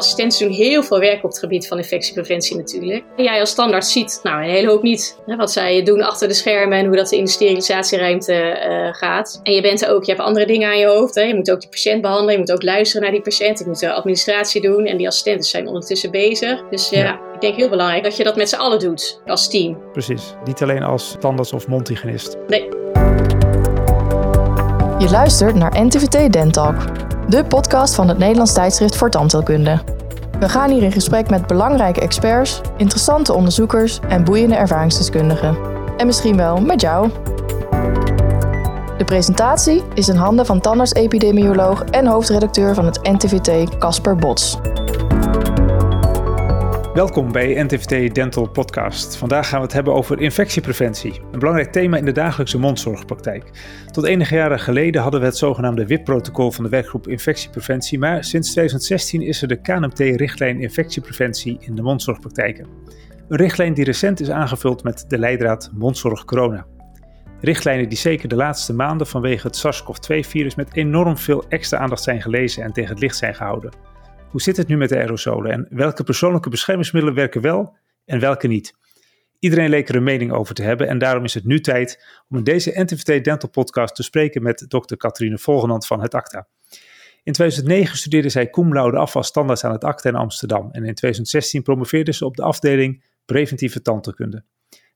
assistenten doen heel veel werk op het gebied van infectiepreventie natuurlijk. En jij als standaard ziet nou, een hele hoop niet. Hè, wat zij doen achter de schermen en hoe dat in de sterilisatieruimte uh, gaat. En je bent er ook, je hebt andere dingen aan je hoofd. Hè. Je moet ook die patiënt behandelen, je moet ook luisteren naar die patiënt. Je moet de administratie doen en die assistenten zijn ondertussen bezig. Dus ja, ja. ik denk heel belangrijk dat je dat met z'n allen doet als team. Precies, niet alleen als tandarts of mondhygiënist. Nee. Je luistert naar NTVT Dentalk, de podcast van het Nederlands tijdschrift voor tandheelkunde. We gaan hier in gesprek met belangrijke experts, interessante onderzoekers en boeiende ervaringsdeskundigen. En misschien wel met jou. De presentatie is in handen van tandarts-epidemioloog en hoofdredacteur van het NTVT Casper Bots. Welkom bij NTVT Dental Podcast. Vandaag gaan we het hebben over infectiepreventie, een belangrijk thema in de dagelijkse mondzorgpraktijk. Tot enige jaren geleden hadden we het zogenaamde WIP-protocol van de werkgroep infectiepreventie, maar sinds 2016 is er de KNMT-richtlijn infectiepreventie in de mondzorgpraktijken. Een richtlijn die recent is aangevuld met de leidraad mondzorg corona. Richtlijnen die zeker de laatste maanden vanwege het SARS-CoV-2-virus met enorm veel extra aandacht zijn gelezen en tegen het licht zijn gehouden. Hoe zit het nu met de aerosolen en welke persoonlijke beschermingsmiddelen werken wel en welke niet? Iedereen leek er een mening over te hebben en daarom is het nu tijd om in deze NTVT Dental Podcast te spreken met dokter Catharine Volgenand van het ACTA. In 2009 studeerde zij cum laude af als aan het ACTA in Amsterdam en in 2016 promoveerde ze op de afdeling preventieve tandheelkunde.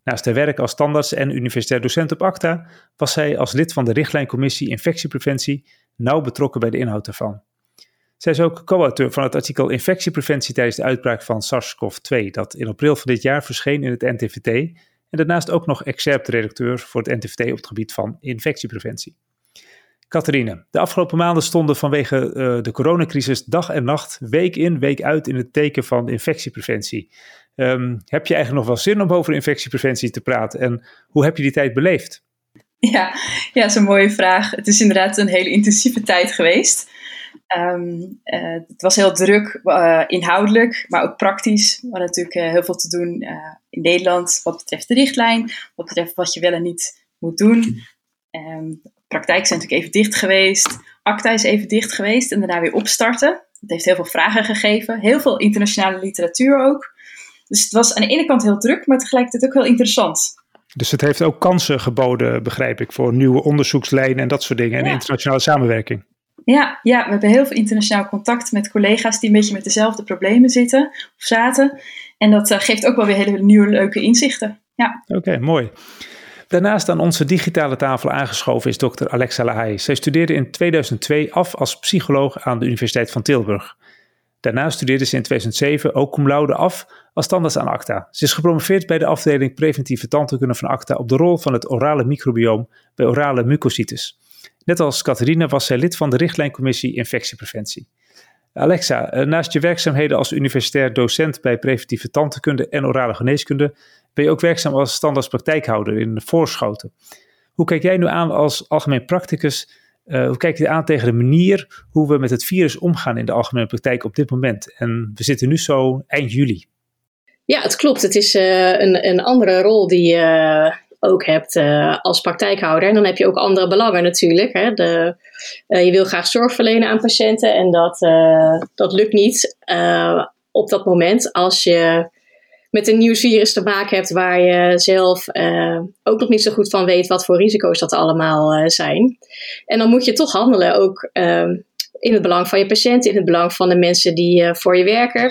Naast haar werk als standaards en universitair docent op ACTA was zij als lid van de richtlijncommissie infectiepreventie nauw betrokken bij de inhoud daarvan. Zij is ook co-auteur van het artikel Infectiepreventie tijdens de uitbraak van SARS-CoV-2, dat in april van dit jaar verscheen in het NTVT, en daarnaast ook nog excerpt-redacteur voor het NTVT op het gebied van infectiepreventie. Catharine, de afgelopen maanden stonden vanwege uh, de coronacrisis dag en nacht, week in, week uit in het teken van infectiepreventie. Um, heb je eigenlijk nog wel zin om over infectiepreventie te praten en hoe heb je die tijd beleefd? Ja, ja, dat is een mooie vraag. Het is inderdaad een hele intensieve tijd geweest. Um, uh, het was heel druk, uh, inhoudelijk, maar ook praktisch. We hadden natuurlijk uh, heel veel te doen in Nederland wat betreft de richtlijn, wat betreft wat je wel en niet moet doen. Um, praktijk zijn natuurlijk even dicht geweest. ACTA is even dicht geweest en daarna weer opstarten. Het heeft heel veel vragen gegeven, heel veel internationale literatuur ook. Dus het was aan de ene kant heel druk, maar tegelijkertijd ook heel interessant. Dus het heeft ook kansen geboden, begrijp ik, voor nieuwe onderzoekslijnen en dat soort dingen en internationale samenwerking. Ja, ja, we hebben heel veel internationaal contact met collega's die een beetje met dezelfde problemen zitten of zaten. En dat uh, geeft ook wel weer hele nieuwe leuke inzichten. Ja. Oké, mooi. Daarnaast aan onze digitale tafel aangeschoven is dokter Alexa Lahai. Zij studeerde in 2002 af als psycholoog aan de Universiteit van Tilburg. Daarna studeerde ze in 2007 ook cum laude af als tandarts aan ACTA. Ze is gepromoveerd bij de afdeling preventieve tandheelkunde van ACTA op de rol van het orale microbioom bij orale mucositis. Net als Catharine was zij lid van de richtlijncommissie infectiepreventie. Alexa, eh, naast je werkzaamheden als universitair docent bij preventieve tandheelkunde en orale geneeskunde, ben je ook werkzaam als standaard praktijkhouder in Voorschoten. Hoe kijk jij nu aan als algemeen practicus? Uh, hoe kijk je aan tegen de manier hoe we met het virus omgaan in de algemene praktijk op dit moment? En we zitten nu zo eind juli. Ja, het klopt. Het is uh, een, een andere rol die, ook hebt uh, als praktijkhouder. En dan heb je ook andere belangen natuurlijk. Hè. De, uh, je wil graag zorg verlenen aan patiënten en dat, uh, dat lukt niet op dat moment als je met een nieuw virus te maken hebt waar je zelf ook nog niet zo goed van weet wat voor risico's dat allemaal zijn. En dan moet je toch handelen, ook in het belang van je patiënt, in het belang van de mensen die voor je werken,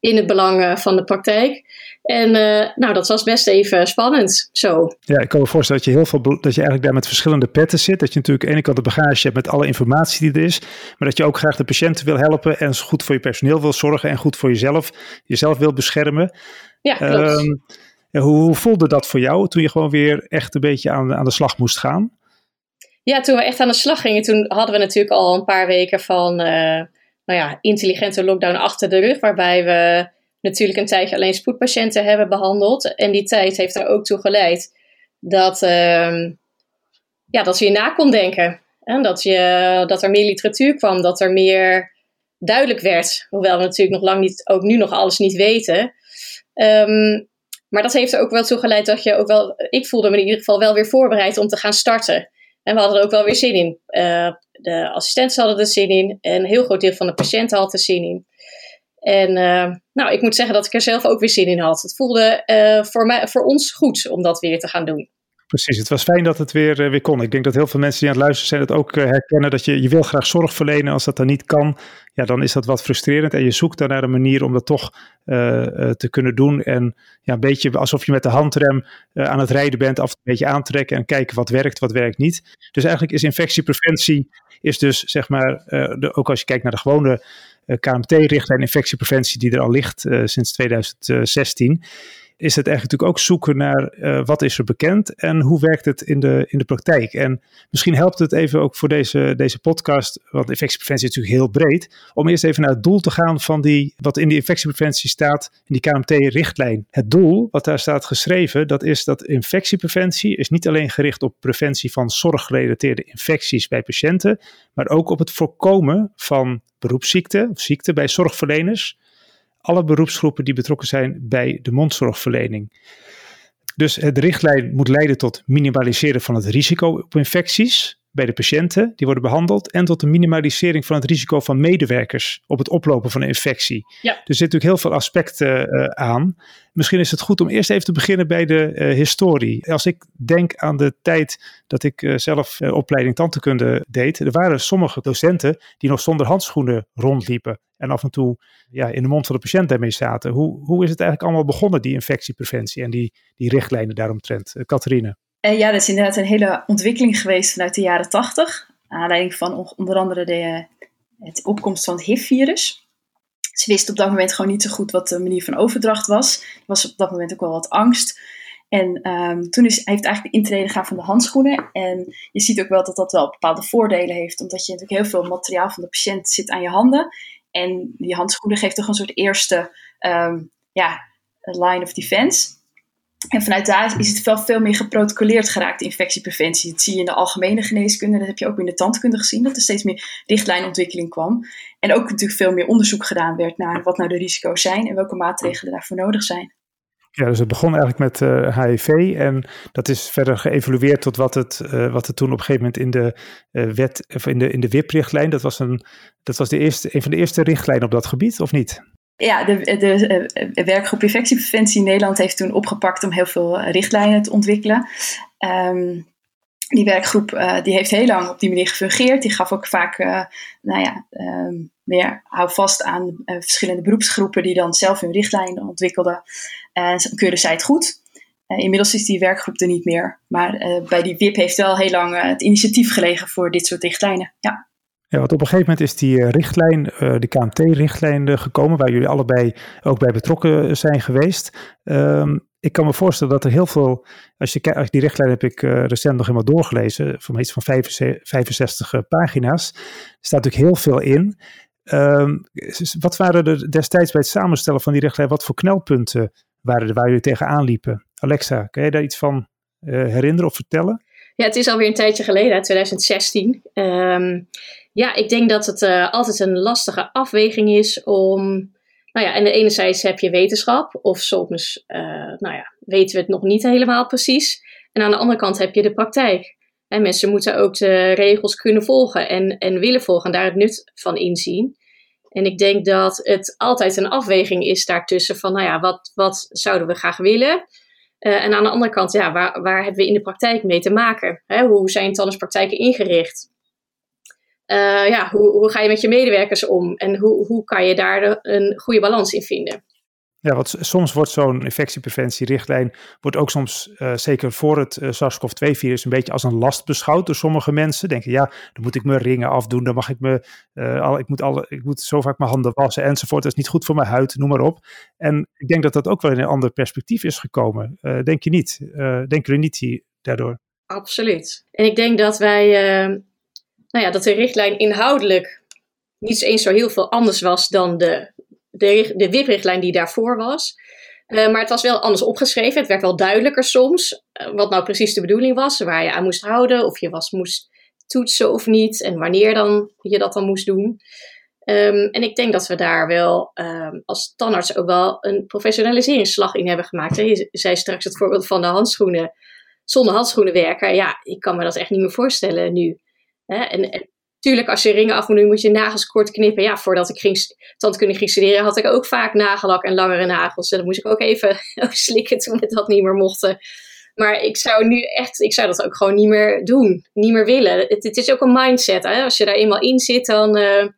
in het belang van de praktijk. En uh, nou, dat was best even spannend zo. Ja, ik kan me voorstellen dat je heel veel dat je eigenlijk daar met verschillende petten zit. Dat je natuurlijk aan de ene kant de bagage hebt met alle informatie die er is. Maar dat je ook graag de patiënten wil helpen en goed voor je personeel wil zorgen en goed voor jezelf, jezelf wil beschermen. Ja, klopt. Um, hoe, hoe voelde dat voor jou toen je gewoon weer echt een beetje aan, aan de slag moest gaan? Ja, toen we echt aan de slag gingen, toen hadden we natuurlijk al een paar weken van uh, nou ja, intelligente lockdown achter de rug. Waarbij we natuurlijk een tijdje alleen spoedpatiënten hebben behandeld. En die tijd heeft er ook toe geleid dat, uh, ja, dat je na kon denken. En dat, je, dat er meer literatuur kwam, dat er meer duidelijk werd. Hoewel we natuurlijk nog lang niet, ook nu nog alles niet weten. Um, maar dat heeft er ook wel toe geleid dat je ook wel, ik voelde me in ieder geval wel weer voorbereid om te gaan starten. En we hadden er ook wel weer zin in. de assistenten hadden er zin in. En een heel groot deel van de patiënten had er zin in. En nou, ik moet zeggen dat ik er zelf ook weer zin in had. Het voelde voor, mij, voor ons goed om dat weer te gaan doen. Precies, het was fijn dat het weer, uh, weer kon. Ik denk dat heel veel mensen die aan het luisteren zijn het ook uh, herkennen. Dat je, je wil graag zorg verlenen. Als dat dan niet kan, ja, dan is dat wat frustrerend. En je zoekt dan naar een manier om dat toch uh, te kunnen doen. En ja, een beetje alsof je met de handrem aan het rijden bent. Af een beetje aantrekken en kijken wat werkt, wat werkt niet. Dus eigenlijk is infectiepreventie, is dus zeg maar, de, ook als je kijkt naar de gewone KMT-richtlijn infectiepreventie die er al ligt sinds 2016 is het eigenlijk natuurlijk ook zoeken naar uh, wat is er bekend en hoe werkt het in de, in de praktijk. En misschien helpt het even ook voor deze, deze podcast, want infectiepreventie is natuurlijk heel breed, om eerst even naar het doel te gaan van die, wat in de infectiepreventie staat, in die KMT-richtlijn. Het doel, wat daar staat geschreven, dat is dat infectiepreventie is niet alleen gericht op preventie van zorggerelateerde infecties bij patiënten, maar ook op het voorkomen van beroepsziekten of ziekten bij zorgverleners alle beroepsgroepen die betrokken zijn bij de mondzorgverlening. Dus de richtlijn moet leiden tot minimaliseren van het risico op infecties bij de patiënten die worden behandeld en tot de minimalisering van het risico van medewerkers op het oplopen van een infectie. Ja. Er zitten natuurlijk heel veel aspecten uh, aan. Misschien is het goed om eerst even te beginnen bij de uh, historie. Als ik denk aan de tijd dat ik uh, zelf opleiding tandheelkunde deed, er waren sommige docenten die nog zonder handschoenen rondliepen en af en toe ja, in de mond van de patiënt daarmee zaten. Hoe, hoe is het eigenlijk allemaal begonnen, die infectiepreventie en die, die richtlijnen daaromtrent? Catharine. Ja, dat is inderdaad een hele ontwikkeling geweest vanuit de jaren tachtig. Aanleiding van onder andere de het opkomst van het HIV-virus. Ze wisten op dat moment gewoon niet zo goed wat de manier van overdracht was. Er was op dat moment ook wel wat angst. En um, toen is, heeft eigenlijk de intrede gaan van de handschoenen. En je ziet ook wel dat dat wel bepaalde voordelen heeft. Omdat je natuurlijk heel veel materiaal van de patiënt zit aan je handen. En die handschoenen geeft toch een soort eerste um, ja, line of defense. En vanuit daar is het wel veel meer geprotocoleerd geraakt, infectiepreventie. Dat zie je in de algemene geneeskunde, dat heb je ook in de tandkunde gezien, dat er steeds meer richtlijnontwikkeling kwam. En ook natuurlijk veel meer onderzoek gedaan werd naar wat nou de risico's zijn en welke maatregelen daarvoor nodig zijn. Ja, dus het begon eigenlijk met uh, eh, HIV en dat is verder geëvolueerd tot wat het, uh, wat het toen op een gegeven moment in de uh, wet, of in de, in de WIP-richtlijn, dat was, een, dat was de eerste, een van de eerste richtlijnen op dat gebied, of niet? Ja, de, de, de werkgroep infectiepreventie in Nederland heeft toen opgepakt om heel veel richtlijnen te ontwikkelen. Um, die werkgroep uh, die heeft heel lang op die manier gefungeerd. Die gaf ook vaak, nou ja, um, meer hou vast aan verschillende beroepsgroepen die dan zelf hun richtlijnen ontwikkelden. En keurden zij het goed. inmiddels is die werkgroep er niet meer. Maar bij die WIP heeft wel heel lang het initiatief gelegen voor dit soort richtlijnen. Ja. Ja, want op een gegeven moment is die eh, richtlijn, uh, de KMT-richtlijn, uh, gekomen, waar jullie allebei ook bij betrokken zijn geweest. Um, ik kan me voorstellen dat er heel veel, als je kijkt, die richtlijn heb ik recent nog helemaal doorgelezen, van iets van 65, pagina's. Er staat natuurlijk heel veel in. Um, wat waren er destijds bij het samenstellen van die richtlijn, wat voor knelpunten waren er waar jullie tegenaan liepen? Alexa, kan je daar iets van herinneren of vertellen? Ja, het is alweer een tijdje geleden, 2016. Um, ja, ik denk dat het uh, altijd een lastige afweging is om. Nou ja, en de heb je wetenschap, of soms uh, nou ja, weten we het nog niet helemaal precies. En aan de andere kant heb je de praktijk. En mensen moeten ook de regels kunnen volgen en, en willen volgen en daar het nut van inzien. En ik denk dat het altijd een afweging is daartussen van, nou ja, wat, wat zouden we graag willen? Uh, en aan de andere kant, ja, waar, waar hebben we in de praktijk mee te maken? Hè? Hoe zijn tandartspraktijken ingericht? Uh, ja, hoe, hoe ga je met je medewerkers om? En hoe, hoe kan je daar een goede balans in vinden? Ja, want soms wordt zo'n infectiepreventierichtlijn wordt ook soms, uh, zeker voor het uh, SARS-CoV-2-virus, een beetje als een last beschouwd door sommige mensen. Denken, ja, dan moet ik mijn ringen afdoen, dan mag ik me, uh, al, ik, moet alle, ik moet zo vaak mijn handen wassen enzovoort. Dat is niet goed voor mijn huid, noem maar op. En ik denk dat dat ook wel in een ander perspectief is gekomen. denk je niet? denken jullie niet daardoor? Absoluut. En ik denk dat wij nou ja, dat de richtlijn inhoudelijk niet eens zo heel veel anders was dan de, de, de WIP-richtlijn die daarvoor was. Uh, maar het was wel anders opgeschreven. Het werd wel duidelijker soms uh, wat nou precies de bedoeling was, waar je aan moest houden, of je was moest toetsen of niet, en wanneer dan je dat dan moest doen. Um, en ik denk dat we daar wel um, als tandarts ook wel een professionaliseringsslag in hebben gemaakt. Je zei straks het voorbeeld van de handschoenen zonder handschoenen werken. Ja, ik kan me dat echt niet meer voorstellen nu. Hè? En Tuurlijk, als je ringen af moet doen, moet je nagels kort knippen. Ja, voordat ik ging tandkunde ging studeren, had ik ook vaak nagellak en langere nagels. En dan moest ik ook even slikken toen we dat niet meer mochten. Maar ik zou nu echt, ik zou dat ook gewoon niet meer doen. Niet meer willen. Het, het is ook een mindset. Hè? Als je daar eenmaal in zit, dan, uh,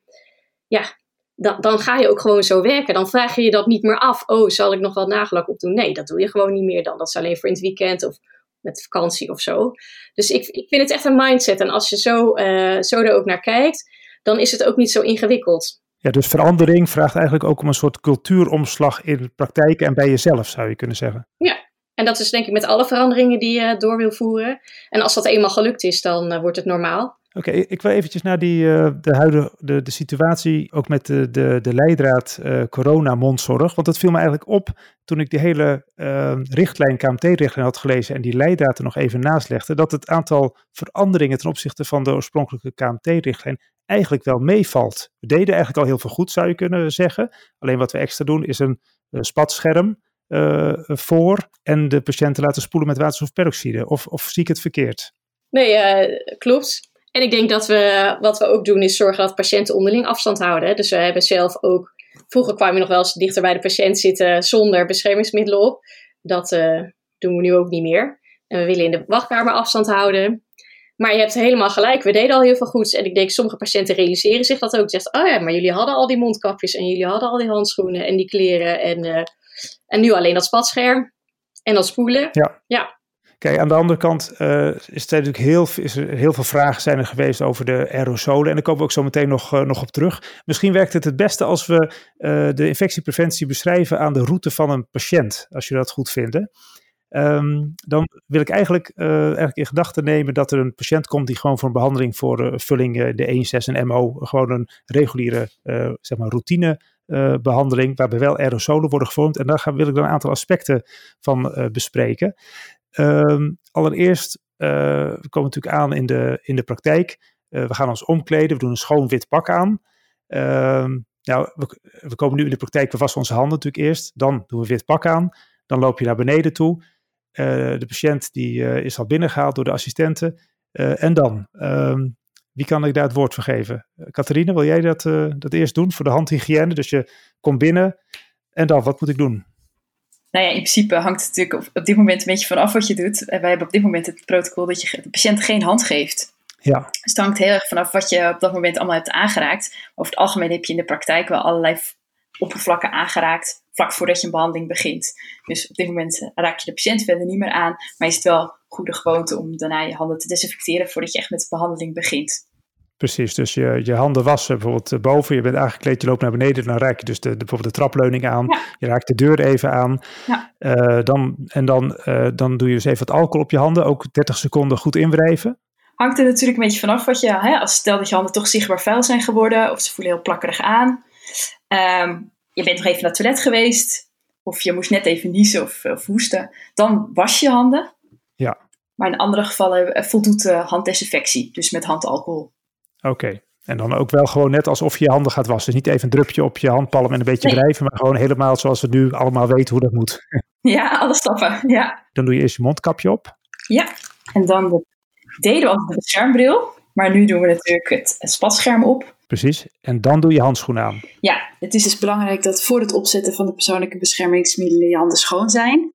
ja, dan, dan ga je ook gewoon zo werken. Dan vraag je je dat niet meer af. Oh, zal ik nog wel nagellak opdoen? Nee, dat doe je gewoon niet meer dan. Dat is alleen voor in het weekend of met vakantie of zo. Dus ik, ik vind het echt een mindset. En als je zo, uh, zo er ook naar kijkt, dan is het ook niet zo ingewikkeld. Ja, dus verandering vraagt eigenlijk ook om een soort cultuuromslag in praktijk en bij jezelf, zou je kunnen zeggen. Ja, en dat is denk ik met alle veranderingen die je door wil voeren. En als dat eenmaal gelukt is, dan uh, wordt het normaal. Oké, ik wil eventjes naar die, uh, de huidige de, de situatie, ook met de, de, de leidraad uh, corona-mondzorg. Want dat viel me eigenlijk op toen ik die hele uh, richtlijn, KMT-richtlijn had gelezen en die leidraad er nog even naast legde, dat het aantal veranderingen ten opzichte van de oorspronkelijke KMT-richtlijn eigenlijk wel meevalt. We deden eigenlijk al heel veel goed, zou je kunnen zeggen. Alleen wat we extra doen is een spatscherm voor en de patiënten laten spoelen met waterstofperoxide. Of, of zie ik het verkeerd? Nee, klopt. En ik denk dat we, wat we ook doen, is zorgen dat patiënten onderling afstand houden. Dus we hebben zelf ook, vroeger kwam je nog wel eens dichter bij de patiënt zitten zonder beschermingsmiddelen op. Dat uh, doen we nu ook niet meer. En we willen in de wachtkamer afstand houden. Maar je hebt helemaal gelijk, we deden al heel veel goeds. En ik denk, sommige patiënten realiseren zich dat ook. Zegt, oh ja, maar jullie hadden al die mondkapjes en jullie hadden al die handschoenen en die kleren. En, uh, en nu alleen dat spatscherm en dat spoelen. Ja. ja. Kijk, aan de andere kant uh, is er natuurlijk heel, is er heel veel vragen zijn er geweest over de aerosolen. En daar komen we ook zo meteen nog, uh, nog op terug. Misschien werkt het het beste als we uh, de infectiepreventie beschrijven aan de route van een patiënt, als je dat goed vindt. Um, dan wil ik eigenlijk, eigenlijk in gedachten nemen dat er een patiënt komt die gewoon voor een behandeling voor vulling de 1,6 en MO, gewoon een reguliere zeg maar routine behandeling, waarbij wel aerosolen worden gevormd. En daar wil ik dan een aantal aspecten van bespreken. Um, allereerst, uh, we komen natuurlijk aan in de, in de praktijk. Uh, we gaan ons omkleden, we doen een schoon wit pak aan. Um, nou, we, komen nu in de praktijk, we wassen onze handen natuurlijk eerst. Dan doen we wit pak aan. Dan loop je naar beneden toe. Uh, de patiënt die is al binnengehaald door de assistenten. en dan, um, wie kan ik daar het woord voor geven? Catharine, wil jij dat, dat eerst doen voor de handhygiëne? Dus je komt binnen en dan, wat moet ik doen? Nou ja, in principe hangt het natuurlijk op, dit moment een beetje vanaf wat je doet. wij hebben op dit moment het protocol dat je de patiënt geen hand geeft. Ja. Dus het hangt heel erg vanaf wat je op dat moment allemaal hebt aangeraakt. Over het algemeen heb je in de praktijk wel allerlei oppervlakken aangeraakt vlak voordat je een behandeling begint. Dus op dit moment eh, raak je de patiënt verder niet meer aan, maar is het wel goede gewoonte om daarna je handen te desinfecteren voordat je echt met de behandeling begint. Precies, dus je, je handen wassen bijvoorbeeld eh, boven, je bent aangekleed, je loopt naar beneden, dan raak je dus de, de bijvoorbeeld de trapleuning aan, je raakt de deur even aan. Ja. Uh, dan, en dan, uh, dan doe je dus even wat alcohol op je handen, ook 30 seconden goed inwrijven. Hangt er natuurlijk een beetje vanaf wat je, hè, als stel dat je handen toch zichtbaar vuil zijn geworden, of ze voelen heel plakkerig aan. Um, je bent nog even naar het toilet geweest, of je moest net even niezen of, of hoesten, dan was je handen. Ja. Maar in andere gevallen voldoet de handdesinfectie, dus met handalcohol. Oké. Okay. En dan ook wel gewoon net alsof je je handen gaat wassen. Dus niet even een drupje op je handpalm en een beetje nee. wrijven, maar gewoon helemaal zoals we nu allemaal weten hoe dat moet. Ja, alle stappen, ja. Dan doe je eerst je mondkapje op. Ja, en dan de, deden we altijd de beschermbril, maar nu doen we natuurlijk het, het spatscherm op. Precies, en dan doe je handschoenen aan. Ja, het is dus belangrijk dat voor het opzetten van de persoonlijke beschermingsmiddelen je handen schoon zijn.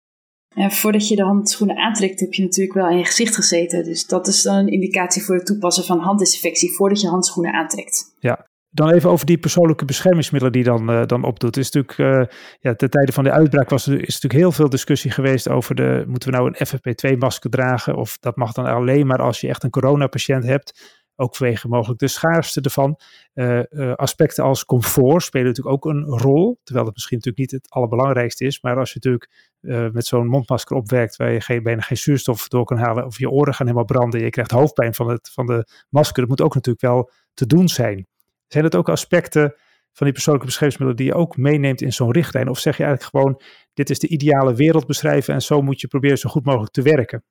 En voordat je de handschoenen aantrekt, heb je natuurlijk wel in je gezicht gezeten. Dus dat is dan een indicatie voor het toepassen van handdesinfectie voordat je handschoenen aantrekt. Ja, dan even over die persoonlijke beschermingsmiddelen die dan, uh, dan opdoet. Is natuurlijk, uh, ja, ten tijde van de uitbraak was er, is natuurlijk heel veel discussie geweest over de, moeten we nou een FFP2-masker dragen? Of dat mag dan alleen maar als je echt een coronapatiënt hebt. Ook vanwege mogelijk de schaarste ervan. Uh, uh, aspecten als comfort spelen natuurlijk ook een rol. Terwijl het misschien natuurlijk niet het allerbelangrijkste is. Maar als je natuurlijk uh, met zo'n mondmasker opwerkt waar je geen, bijna geen zuurstof door kan halen. Of je oren gaan helemaal branden. Je krijgt hoofdpijn van, het, van de masker. Dat moet ook natuurlijk wel te doen zijn. Zijn het ook aspecten van die persoonlijke beschermingsmiddelen die je ook meeneemt in zo'n richtlijn? Of zeg je eigenlijk gewoon, dit is de ideale wereld beschrijven en zo moet je proberen zo goed mogelijk te werken?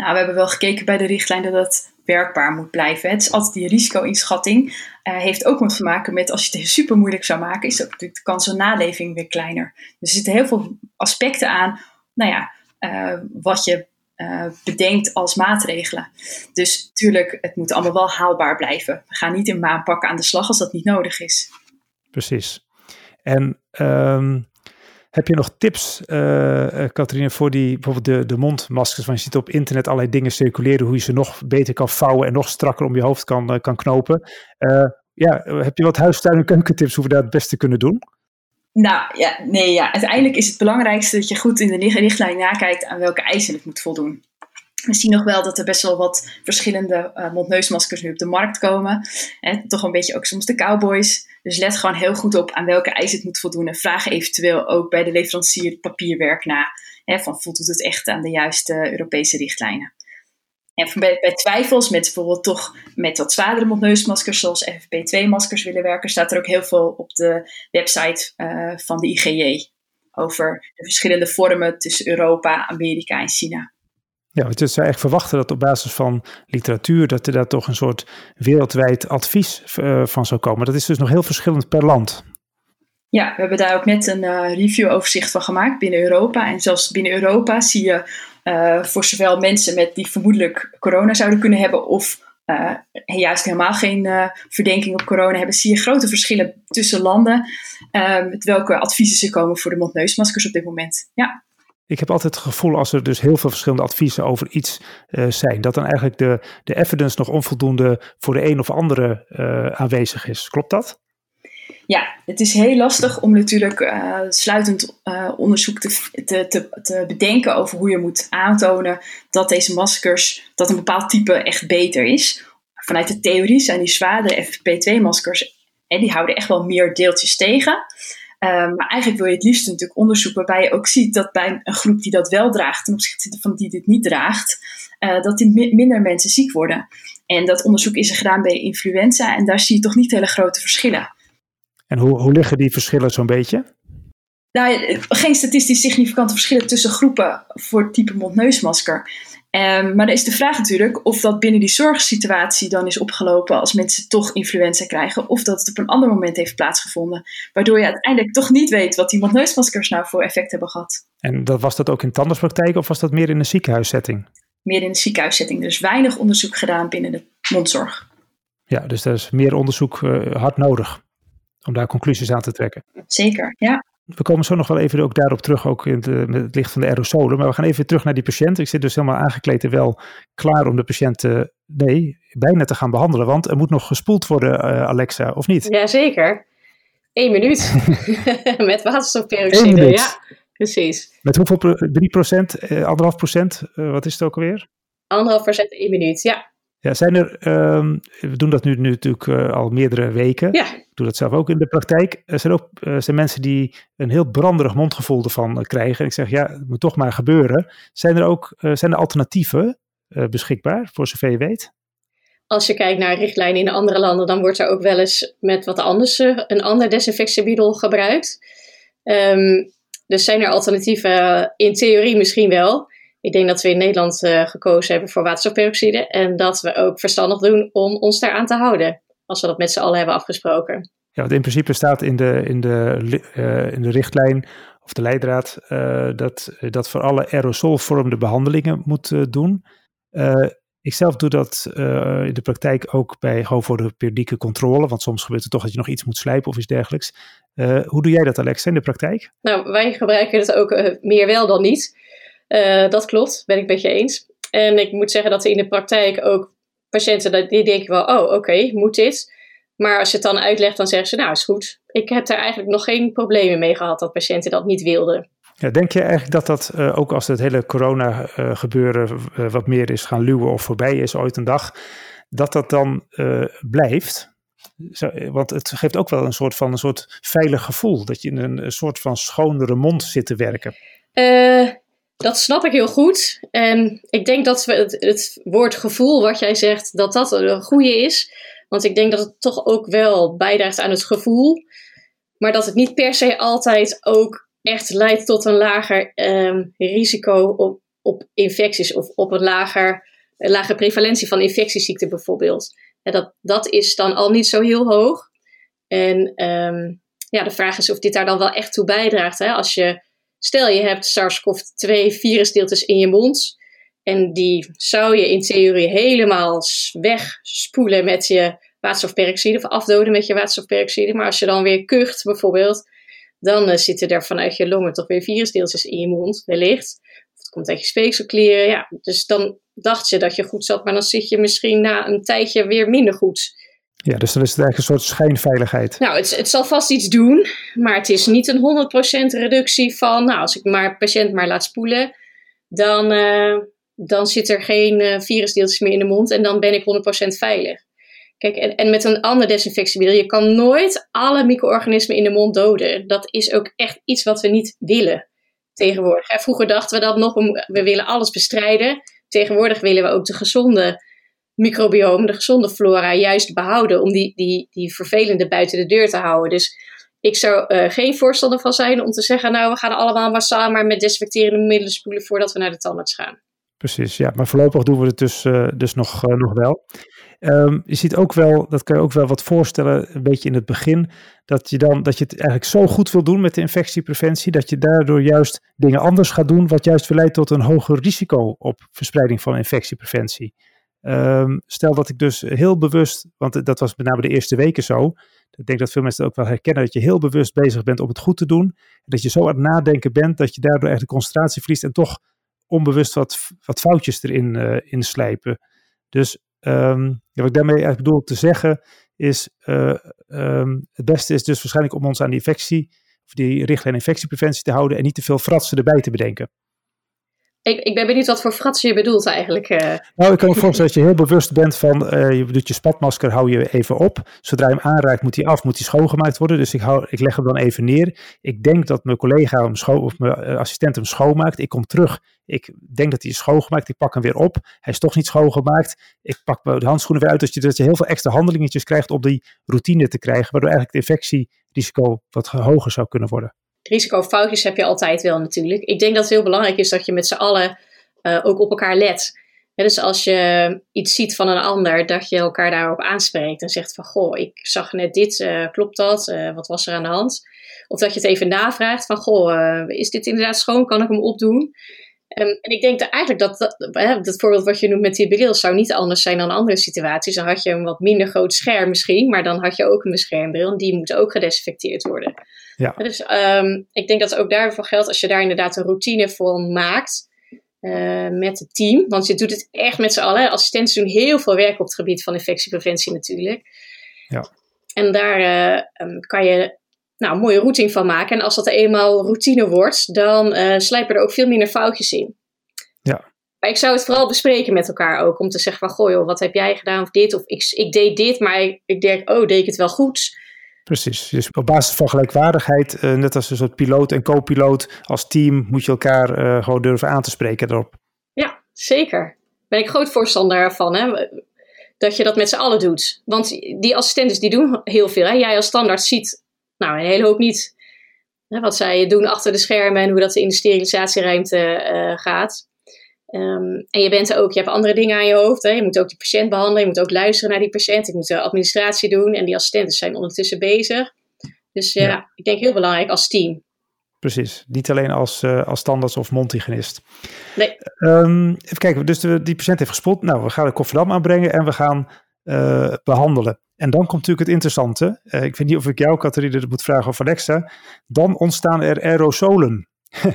Nou, we hebben wel gekeken bij de richtlijn dat dat werkbaar moet blijven. Het is altijd die risico-inschatting. Uh, heeft ook wat te maken met als je het super moeilijk zou maken, is ook de kans op naleving weer kleiner. Dus er zitten heel veel aspecten aan, nou ja, uh, wat je bedenkt als maatregelen. Dus natuurlijk, het moet allemaal wel haalbaar blijven. We gaan niet in maanpakken aan de slag als dat niet nodig is. Precies. En um, heb je nog tips, uh, Catharine, voor die bijvoorbeeld de, de mondmaskers? Want je ziet op internet allerlei dingen circuleren hoe je ze nog beter kan vouwen en nog strakker om je hoofd kan, uh, kan knopen. Ja, heb je wat huistuin- en keukentips hoe we dat het beste kunnen doen? Nou ja, nee, ja. uiteindelijk is het belangrijkste dat je goed in de richtlijn nakijkt aan welke eisen het moet voldoen. We zien nog wel dat er best wel wat verschillende mondneusmaskers nu op de markt komen. Hè, toch een beetje ook soms de cowboys. Dus let gewoon heel goed op aan welke eisen het moet voldoen. En vraag eventueel ook bij de leverancier papierwerk na. Hè, van voldoet het echt aan de juiste Europese richtlijnen. En bij, bij, twijfels met bijvoorbeeld toch met wat zwaardere mondneusmaskers zoals FFP2-maskers willen werken, staat er ook heel veel op de website uh, van de IGJ over de verschillende vormen tussen Europa, Amerika en China. Ja, want je zou verwachten dat op basis van literatuur dat er daar toch een soort wereldwijd advies uh, van zou komen. Dat is dus nog heel verschillend per land. Ja, we hebben daar ook net een uh, review-overzicht van gemaakt binnen Europa. En zelfs binnen Europa zie je uh, voor zowel mensen met die vermoedelijk corona zouden kunnen hebben of juist helemaal geen verdenking op corona hebben, zie je grote verschillen tussen landen met welke adviezen ze komen voor de mondneusmaskers op dit moment. Ja. Ik heb altijd het gevoel als er dus heel veel verschillende adviezen over iets uh, zijn, dat dan eigenlijk de, de evidence nog onvoldoende voor de een of andere uh, aanwezig is. Klopt dat? Ja, het is heel lastig om natuurlijk uh, sluitend onderzoek te, te, te, bedenken over hoe je moet aantonen dat deze maskers, dat een bepaald type echt beter is. Vanuit de theorie zijn die zwaardere FFP2-maskers, en die houden echt wel meer deeltjes tegen. Um, maar eigenlijk wil je het liefst natuurlijk onderzoek waarbij je ook ziet dat bij een groep die dat wel draagt ten opzichte van die dit niet draagt, uh, dat die minder mensen ziek worden. En dat onderzoek is er gedaan bij influenza en daar zie je toch niet hele grote verschillen. En hoe, hoe liggen die verschillen zo'n beetje? Nou, geen statistisch significante verschillen tussen groepen voor het type mondneusmasker. Um, maar dan is de vraag natuurlijk of dat binnen die zorgsituatie dan is opgelopen als mensen toch influenza krijgen, of dat het op een ander moment heeft plaatsgevonden. Waardoor je uiteindelijk toch niet weet wat die mondneusmaskers nou voor effect hebben gehad. En dat, was dat ook in tandartspraktijk of was dat meer in een ziekenhuissetting? Meer in een ziekenhuissetting. Dus weinig onderzoek gedaan binnen de mondzorg. Ja, dus er is meer onderzoek uh, hard nodig om daar conclusies aan te trekken. Zeker, ja we komen zo nog wel even ook daarop terug, ook in de, met het licht van de aerosolen. Maar we gaan even terug naar die patiënt. Ik zit dus helemaal aangekleed en wel klaar om de patiënt, uh, nee, bijna te gaan behandelen. Want er moet nog gespoeld worden, uh, Alexa, of niet? Jazeker. Eén minuut. met waterstofperoxide, ja. Precies. Met hoeveel? 3 procent? Uh, anderhalf procent? wat is het ook alweer? Anderhalf procent één minuut, ja. Ja, zijn er, um, we doen dat nu, nu natuurlijk uh, al meerdere weken. Ja. Doe dat zelf ook in de praktijk. Er zijn ook uh, zijn mensen die een heel branderig mondgevoel ervan uh, krijgen. En ik zeg, ja, het moet toch maar gebeuren. Zijn er ook zijn er alternatieven beschikbaar, voor zover je weet? Als je kijkt naar richtlijnen in andere landen, dan wordt er ook wel eens met wat anders een ander desinfectiemiddel gebruikt. Um, dus zijn er alternatieven? In theorie misschien wel. Ik denk dat we in Nederland gekozen hebben voor waterstofperoxide. En dat we ook verstandig doen om ons daaraan te houden. Als we dat met z'n allen hebben afgesproken. Ja, want in principe staat in de, in de, uh, in de richtlijn of de leidraad uh, dat, dat voor alle aerosolvormende behandelingen moet doen. ik zelf doe dat in de praktijk ook bij gewoon voor de periodieke controle. Want soms gebeurt het toch dat je nog iets moet slijpen of iets dergelijks. hoe doe jij dat Alexa in de praktijk? Nou, wij gebruiken het ook meer wel dan niet. Dat klopt, ben ik met je eens. En ik moet zeggen dat er in de praktijk ook patiënten die denken wel, oh oké, okay, moet dit? Maar als je het dan uitlegt, dan zeggen ze, nou is goed. Ik heb daar eigenlijk nog geen problemen mee gehad dat patiënten dat niet wilden. Ja, denk je eigenlijk dat dat, uh, ook als het hele corona uh, gebeuren wat meer is gaan luwen of voorbij is ooit een dag, dat dat dan blijft? Zo, want het geeft ook wel een soort van een soort veilig gevoel, dat je in een, een soort van schonere mond zit te werken. Dat snap ik heel goed. En ik denk dat het, het woord gevoel, wat jij zegt, dat dat een goede is. Want ik denk dat het toch ook wel bijdraagt aan het gevoel. Maar dat het niet per se altijd ook echt leidt tot een lager um, risico op, op infecties of op een lager, prevalentie van infectieziekten bijvoorbeeld. Dat, dat is dan al niet zo heel hoog. En um, ja, de vraag is of dit daar dan wel echt toe bijdraagt. Hè? Als je Stel je hebt SARS-CoV-2 virusdeeltjes in je mond. En die zou je in theorie helemaal wegspoelen met je waterstofperoxide of afdoden met je waterstofperoxide. Maar als je dan weer kucht bijvoorbeeld, dan uh, zitten er vanuit je longen toch weer virusdeeltjes in je mond, wellicht. Of het komt uit je speekselklieren. Ja, dus dan dacht je dat je goed zat, maar dan zit je misschien na een tijdje weer minder goed. Ja, dus dan is eigenlijk een soort schijnveiligheid. Nou, het, het zal vast iets doen, maar het is niet een 100% reductie van, nou, als ik maar patiënt maar laat spoelen, dan, uh, dan zit er geen uh, virusdeeltjes meer in de mond en dan ben ik 100% veilig. Kijk, en, en met een ander desinfectiemiddel, je kan nooit alle micro-organismen in de mond doden. Dat is ook echt iets wat we niet willen tegenwoordig. Vroeger dachten we dat nog, we willen alles bestrijden. Tegenwoordig willen we ook de gezonde microbiome, de gezonde flora, juist behouden. Om die, die, die vervelende buiten de deur te houden. Dus ik zou uh, geen voorstander van zijn om te zeggen, nou we gaan allemaal massaal maar met desinfecterende middelen spoelen voordat we naar de tandarts gaan. Precies, ja, maar voorlopig doen we het dus, uh, dus nog, uh, nog wel. Um, je ziet ook wel, dat kan je ook wel wat voorstellen, een beetje in het begin, dat je dan dat je het eigenlijk zo goed wil doen met de infectiepreventie, dat je daardoor juist dingen anders gaat doen, wat juist weer leidt tot een hoger risico op verspreiding van infectiepreventie. Um, stel dat ik dus heel bewust, want dat was met name de eerste weken zo, ik denk dat veel mensen ook wel herkennen, dat je heel bewust bezig bent om het goed te doen, dat je zo aan het nadenken bent dat je daardoor echt de concentratie verliest en toch onbewust wat, wat foutjes erin uh, in slijpen. Dus um, wat ik daarmee eigenlijk bedoel te zeggen is, uh, um, het beste is dus waarschijnlijk om ons aan die infectie, of die richtlijn infectiepreventie te houden en niet te veel fratsen erbij te bedenken. Ik, ik ben benieuwd wat voor fratsen je bedoelt eigenlijk. Uh. Nou, ik kan me voorstellen dat je heel bewust bent van, uh, je doet je spatmasker, hou je even op. Zodra je hem aanraakt, moet hij af, moet hij schoongemaakt worden. Dus ik, hou, ik leg hem dan even neer. Ik denk dat mijn collega hem schoon, of mijn assistent hem schoonmaakt. Ik kom terug, ik denk dat hij is schoongemaakt. Ik pak hem weer op. Hij is toch niet schoongemaakt. Ik pak de handschoenen weer uit. Dus je, dat je heel veel extra handelingetjes krijgt om die routine te krijgen. Waardoor eigenlijk het infectierisico wat hoger zou kunnen worden risicofoutjes heb je altijd wel natuurlijk. Ik denk dat het heel belangrijk is dat je met z'n allen uh, ook op elkaar let. dus als je iets ziet van een ander, dat je elkaar daarop aanspreekt en zegt van goh, ik zag net dit, uh, klopt dat? Uh, wat was er aan de hand? Of dat je het even navraagt van goh, is dit inderdaad schoon? Kan ik hem opdoen? Um, en ik denk dat eigenlijk dat, dat, dat voorbeeld wat je noemt met die bril zou niet anders zijn dan andere situaties. Dan had je een wat minder groot scherm misschien, maar dan had je ook een beschermbril en die moet ook gedesinfecteerd worden. Ja. Dus um, ik denk dat ook daarvoor geldt als je daar inderdaad een routine voor maakt uh, met het team. Want je doet het echt met z'n allen. Assistenten doen heel veel werk op het gebied van infectiepreventie natuurlijk. Ja. En daar uh, um, kan je nou, een mooie routing van maken. En als dat eenmaal routine wordt, dan uh, slijpen er ook veel minder foutjes in. Ja. Maar ik zou het vooral bespreken met elkaar ook. Om te zeggen van, goh joh, wat heb jij gedaan of dit? Of ik, ik deed dit, maar ik, ik denk, oh, deed ik het wel goed? Precies. Dus op basis van gelijkwaardigheid, uh, net als een soort piloot en co-piloot, als team moet je elkaar uh, gewoon durven aan te spreken erop. Ja, zeker. Ben ik groot voorstander van, hè? dat je dat met z'n allen doet. Want die assistenten die doen heel veel. Hè? Jij als standaard ziet nou, een hele hoop niet hè, wat zij doen achter de schermen en hoe dat de sterilisatieruimte uh, gaat. Um, en je bent er ook, je hebt andere dingen aan je hoofd. Hè? Je moet ook die patiënt behandelen, je moet ook luisteren naar die patiënt. Je moet de administratie doen en die assistenten zijn ondertussen bezig. Dus ja, ja. ik denk heel belangrijk als team. Precies, niet alleen als, uh, als standaards of mondhygiënist. Nee. Um, even kijken, dus de, die patiënt heeft gespoeld. Nou, we gaan de kofferdam aanbrengen en we gaan uh, behandelen. En dan komt natuurlijk het interessante. Uh, ik weet niet of ik jou, Catharine, dat moet vragen of Alexa. Dan ontstaan er aerosolen.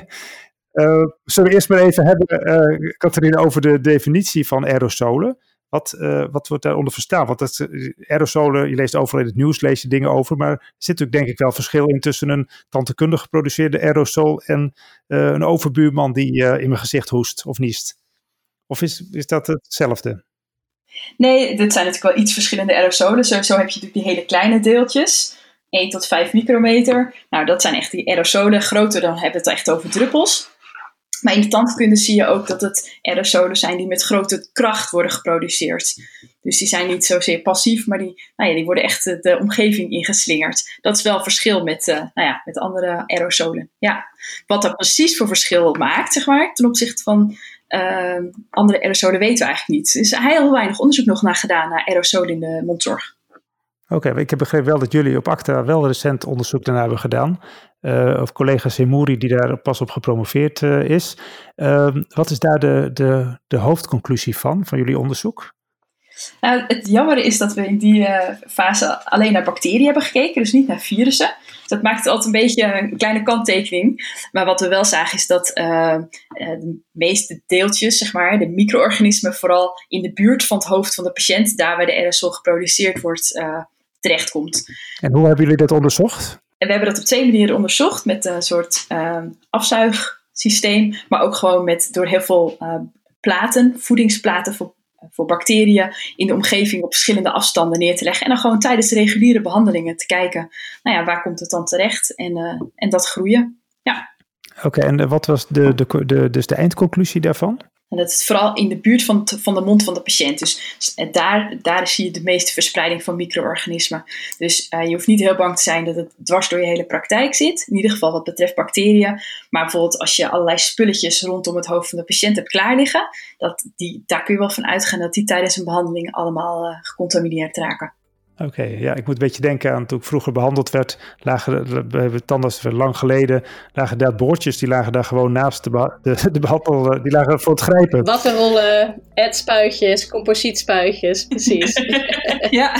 Uh, zullen we eerst maar even hebben, uh, Catharine, over de definitie van aerosolen. Wat, uh, wat wordt daaronder verstaan? Want dat, aerosolen, je leest overal in het nieuws, lees je dingen over. Maar er zit natuurlijk denk ik wel verschil in tussen een tandheelkundig geproduceerde aerosol en een overbuurman die in mijn gezicht hoest of niest. Of is, is dat hetzelfde? Nee, dit zijn natuurlijk wel iets verschillende aerosolen. Sowieso heb je natuurlijk die hele kleine deeltjes. 1 tot 5 micrometer. Nou, dat zijn echt die aerosolen. Groter dan hebben we het echt over druppels. Maar in de tandkunde zie je ook dat het aerosolen zijn die met grote kracht worden geproduceerd. Dus die zijn niet zozeer passief, maar die, nou ja, die worden echt de omgeving ingeslingerd. Dat is wel verschil met, uh, nou ja, met andere aerosolen. Ja. Wat dat precies voor verschil maakt, zeg maar, ten opzichte van uh, andere aerosolen weten we eigenlijk niet. Er is heel weinig onderzoek nog naar gedaan naar aerosolen in de mondzorg. Oké, ik heb begrepen wel dat jullie op ACTA wel recent onderzoek daarna hebben gedaan. Of collega Semouri die daar pas op gepromoveerd is. Ehm, wat is daar de, de, de hoofdconclusie van, van jullie onderzoek? Nou, het jammer is dat we in die fase alleen naar bacteriën hebben gekeken, dus niet naar virussen. Dat maakt het altijd een beetje een kleine kanttekening. Maar wat we wel zagen is dat uh, de meeste deeltjes, zeg maar, de micro-organismen, vooral in de buurt van het hoofd van de patiënt, daar waar de aerosol geproduceerd wordt, uh, terechtkomt. En hoe hebben jullie dat onderzocht? En we hebben dat op twee manieren onderzocht. Met een soort uh, afzuigsysteem, maar ook gewoon met door heel veel platen, voedingsplaten voor voor bacteriën in de omgeving op verschillende afstanden neer te leggen. En dan gewoon tijdens de reguliere behandelingen te kijken, nou ja, waar komt het dan terecht en, uh, en dat groeien. Ja. Oké, en wat was de, de, de, dus de eindconclusie daarvan? En dat is vooral in de buurt van, van de mond van de patiënt. Dus eh, daar, daar zie je de meeste verspreiding van micro-organismen. Dus uh, je hoeft niet heel bang te zijn dat het dwars door je hele praktijk zit. In ieder geval wat betreft bacteriën. Maar bijvoorbeeld als je allerlei spulletjes rondom het hoofd van de patiënt hebt klaar liggen. Dat die, daar kun je wel van uitgaan dat die tijdens een behandeling allemaal uh, gecontamineerd raken. Oké, ja, ik moet een beetje denken aan toen ik vroeger behandeld werd. Lagen, we hebben tandarts lang geleden, lagen daar boordjes, die lagen daar gewoon naast de, de, de behandel, die lagen voor het grijpen. Wattenrollen, adspuitjes, composietspuitjes, precies. ja,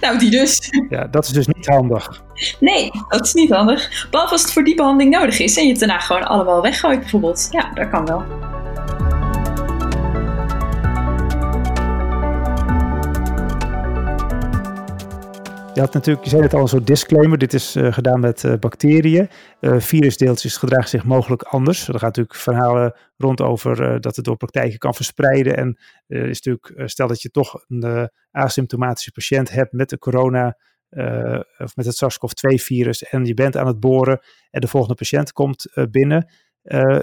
nou die dus. Ja, dat is dus niet handig. Nee, dat is niet handig. Behalve als het voor die behandeling nodig is en je het daarna gewoon allemaal weggooit bijvoorbeeld. Ja, dat kan wel. Je had natuurlijk, je zei het al, een soort disclaimer. Dit is uh, gedaan met uh, bacteriën. Uh, virusdeeltjes gedragen zich mogelijk anders. Er gaat natuurlijk verhalen rond over dat het door praktijken kan verspreiden. En is natuurlijk, stel dat je toch een asymptomatische patiënt hebt met de corona of met het SARS-CoV-2-virus en je bent aan het boren en de volgende patiënt komt binnen.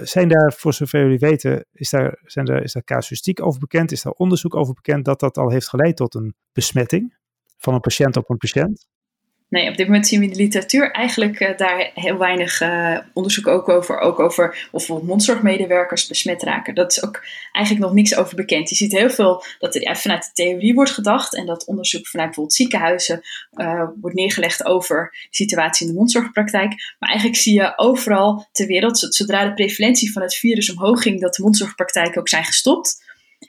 zijn daar, voor zover jullie weten, is daar, zijn er, is daar casuïstiek over bekend? Is daar onderzoek over bekend dat dat al heeft geleid tot een besmetting? Van een patiënt op een patiënt? Nee, op dit moment zien we in de literatuur eigenlijk uh, daar heel weinig uh, onderzoek ook over. Ook over of bijvoorbeeld mondzorgmedewerkers besmet raken. Dat is ook eigenlijk nog niks over bekend. Je ziet heel veel dat er vanuit de theorie wordt gedacht. En dat onderzoek vanuit bijvoorbeeld ziekenhuizen uh, wordt neergelegd over de situatie in de mondzorgpraktijk. Maar eigenlijk zie je overal ter wereld, zodra de prevalentie van het virus omhoog ging, dat de mondzorgpraktijken ook zijn gestopt.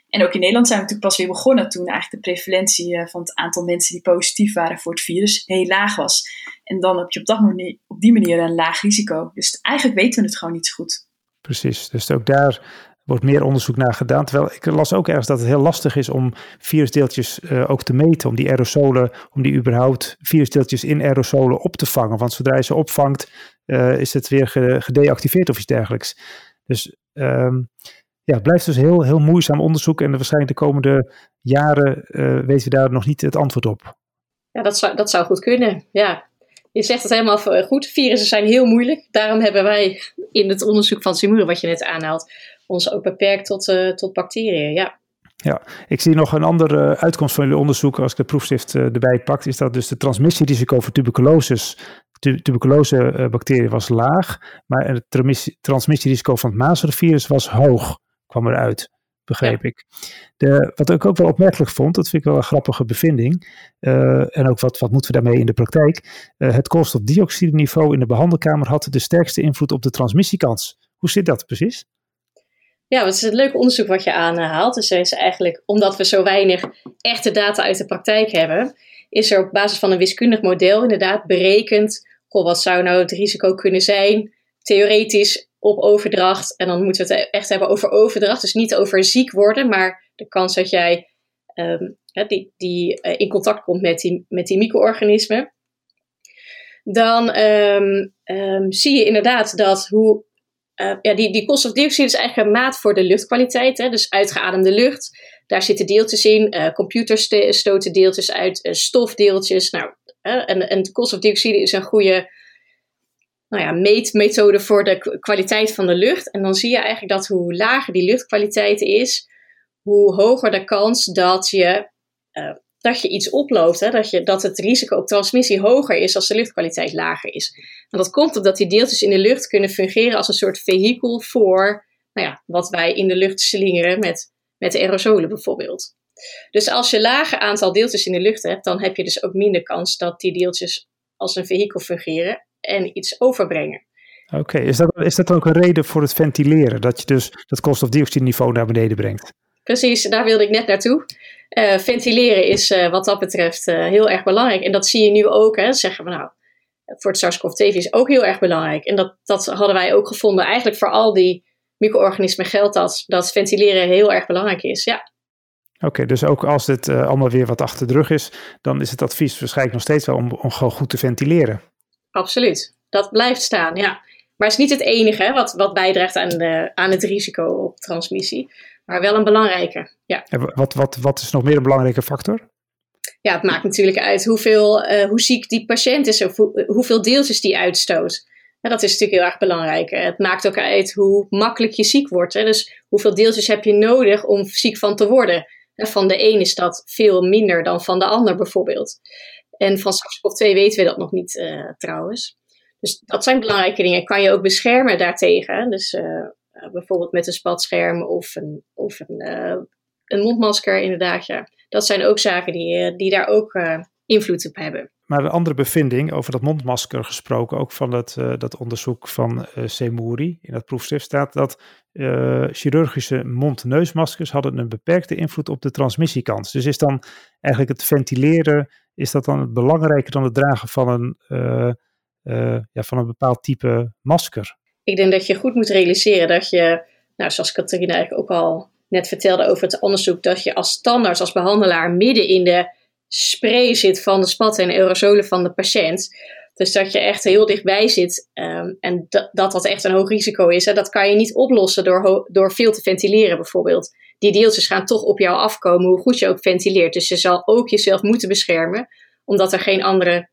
En ook in Nederland zijn we natuurlijk pas weer begonnen toen eigenlijk de prevalentie eh, van het aantal mensen die positief waren voor het virus heel laag was. En dan heb je op, dat manier, op die manier een laag risico. Dus eigenlijk weten we het gewoon niet zo goed. Precies, dus ook daar wordt meer onderzoek naar gedaan. Terwijl ik las ook ergens dat het heel lastig is om virusdeeltjes uh, ook te meten, om die aerosolen, om die überhaupt virusdeeltjes in aerosolen op te vangen. Want zodra je ze opvangt, uh, is het weer gedeactiveerd of iets dergelijks. Dus um, ja, het blijft dus heel, heel moeizaam onderzoek en waarschijnlijk de komende jaren uh, weten we daar nog niet het antwoord op. Ja, dat zou, dat zou goed kunnen. Ja, je zegt het helemaal goed. Virussen zijn heel moeilijk. Daarom hebben wij in het onderzoek van Simure, wat je net aanhaalt, ons ook beperkt tot, uh, tot bacteriën. Ja. Ja, ik zie nog een andere uitkomst van jullie onderzoek, als ik de proefstift uh, erbij pak, is dat dus de transmissierisico voor tuberculose, tuberculose bacteriën was laag, maar het transmissierisico van het mazelvirus was hoog kwam eruit, begreep ik. De, wat ik ook wel opmerkelijk vond, dat vind ik wel een grappige bevinding, uh, en ook wat, wat moeten we daarmee in de praktijk, uh, het koolstofdioxide niveau in de behandelkamer had de sterkste invloed op de transmissiekans. Hoe zit dat precies? Ja, het is een leuk onderzoek wat je aanhaalt. Dus is eigenlijk, omdat we zo weinig echte data uit de praktijk hebben, is er op basis van een wiskundig model inderdaad berekend, goh, wat zou nou het risico kunnen zijn, theoretisch op overdracht. En dan moeten we het echt hebben over overdracht. Dus niet over ziek worden, maar de kans dat jij um, die, die uh, in contact komt met die, met die micro-organismen. Dan um, um, zie je inderdaad dat hoe. Uh, ja, die, die koolstofdioxide is eigenlijk een maat voor de luchtkwaliteit. Hè? Dus uitgeademde lucht. Daar zitten deeltjes in. Uh, computers stoten deeltjes uit. stofdeeltjes. Nou, en, en koolstofdioxide is een goede nou ja, meetmethode voor de kwaliteit van de lucht. En dan zie je eigenlijk dat hoe lager die luchtkwaliteit is, hoe hoger de kans dat je, uh, dat je iets oploopt. Hè? Dat, je, dat het risico op transmissie hoger is als de luchtkwaliteit lager is. En dat komt omdat die deeltjes in de lucht kunnen fungeren als een soort vehikel voor nou ja, wat wij in de lucht slingeren met, met aerosolen bijvoorbeeld. Dus als je lager aantal deeltjes in de lucht hebt, dan heb je dus ook minder kans dat die deeltjes als een vehikel fungeren en iets overbrengen. Oké, is, dat, is dat ook een reden voor het ventileren? Dat je dus dat koolstofdioxideniveau naar beneden brengt? Precies, daar wilde ik net naartoe. Uh, ventileren is uh, wat dat betreft uh, heel erg belangrijk. En dat zie je nu ook. Hè. Zeggen we nou, voor het SARS-CoV-2 is ook heel erg belangrijk. En dat, dat hadden wij ook gevonden. Eigenlijk voor al die micro-organismen geldt dat, dat ventileren heel erg belangrijk is. Ja. Oké, dus ook als dit allemaal weer wat achter de rug is, dan is het advies waarschijnlijk nog steeds wel om, om gewoon goed te ventileren. Absoluut, dat blijft staan, ja. Maar het is niet het enige hè, wat, wat bijdraagt aan, de, aan het risico op transmissie. Maar wel een belangrijke, ja. En wat, wat, wat is nog meer een belangrijke factor? Ja, het maakt natuurlijk uit hoeveel, uh, hoe ziek die patiënt is of hoe, hoeveel deeltjes die uitstoot. Dat is natuurlijk heel erg belangrijk. Het maakt ook uit hoe makkelijk je ziek wordt. Hè. Dus hoeveel deeltjes heb je nodig om ziek van te worden. Van de een is dat veel minder dan van de ander bijvoorbeeld. En van SARS-CoV-2 weten we dat nog niet uh, trouwens. Dus dat zijn belangrijke dingen. Kan je ook beschermen daartegen. Dus uh, bijvoorbeeld met een spatscherm of een, of een, een mondmasker inderdaad. Ja. Dat zijn ook zaken die, die daar ook invloed op hebben. Maar een andere bevinding over dat mondmasker gesproken, ook van dat, dat onderzoek van uh, in dat proefschrift staat dat chirurgische mond-neusmaskers hadden een beperkte invloed op de transmissiekans. Dus is dan eigenlijk het ventileren, is dat dan belangrijker dan het dragen van een, ja, van een bepaald type masker? Ik denk dat je goed moet realiseren dat je, nou, zoals Catharina eigenlijk ook al net vertelde over het onderzoek, dat je als standaard, als behandelaar midden in de spray zit van de spatten en aerosolen van de patiënt. Dus dat je echt heel dichtbij zit um, en dat, dat dat echt een hoog risico is. Hè, dat kan je niet oplossen door, door veel te ventileren bijvoorbeeld. Die deeltjes gaan toch op jou afkomen, hoe goed je ook ventileert. Dus je zal ook jezelf moeten beschermen, omdat er geen andere,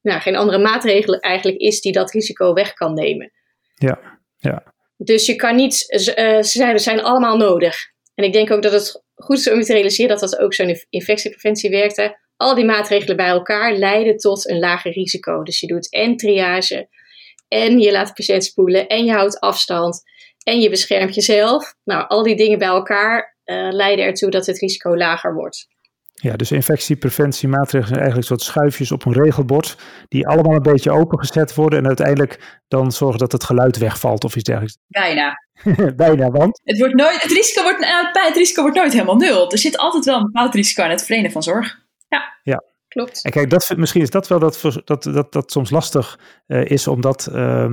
nou, geen andere maatregel eigenlijk is die dat risico weg kan nemen. Ja, ja. Dus je kan niet, ze zijn, zijn allemaal nodig. En ik denk ook dat het goed is om te realiseren dat dat ook zo'n infectiepreventie werkte. Al die maatregelen bij elkaar leiden tot een lager risico. Dus je doet en triage, en je laat de patiënt spoelen, en je houdt afstand, en je beschermt jezelf. Nou, al die dingen bij elkaar uh, leiden ertoe dat het risico lager wordt. Ja, dus infectiepreventiemaatregelen zijn eigenlijk soort schuifjes op een regelbord, die allemaal een beetje opengezet worden en uiteindelijk dan zorgen dat het geluid wegvalt of iets dergelijks. Bijna. Bijna, want? Het, wordt nooit, het, risico wordt, het risico wordt nooit helemaal nul. Er zit altijd wel een bepaald risico aan het verlenen van zorg. Ja. ja. Klopt. En kijk, dat, misschien is dat wel dat, dat, dat, dat soms lastig uh, is, omdat uh,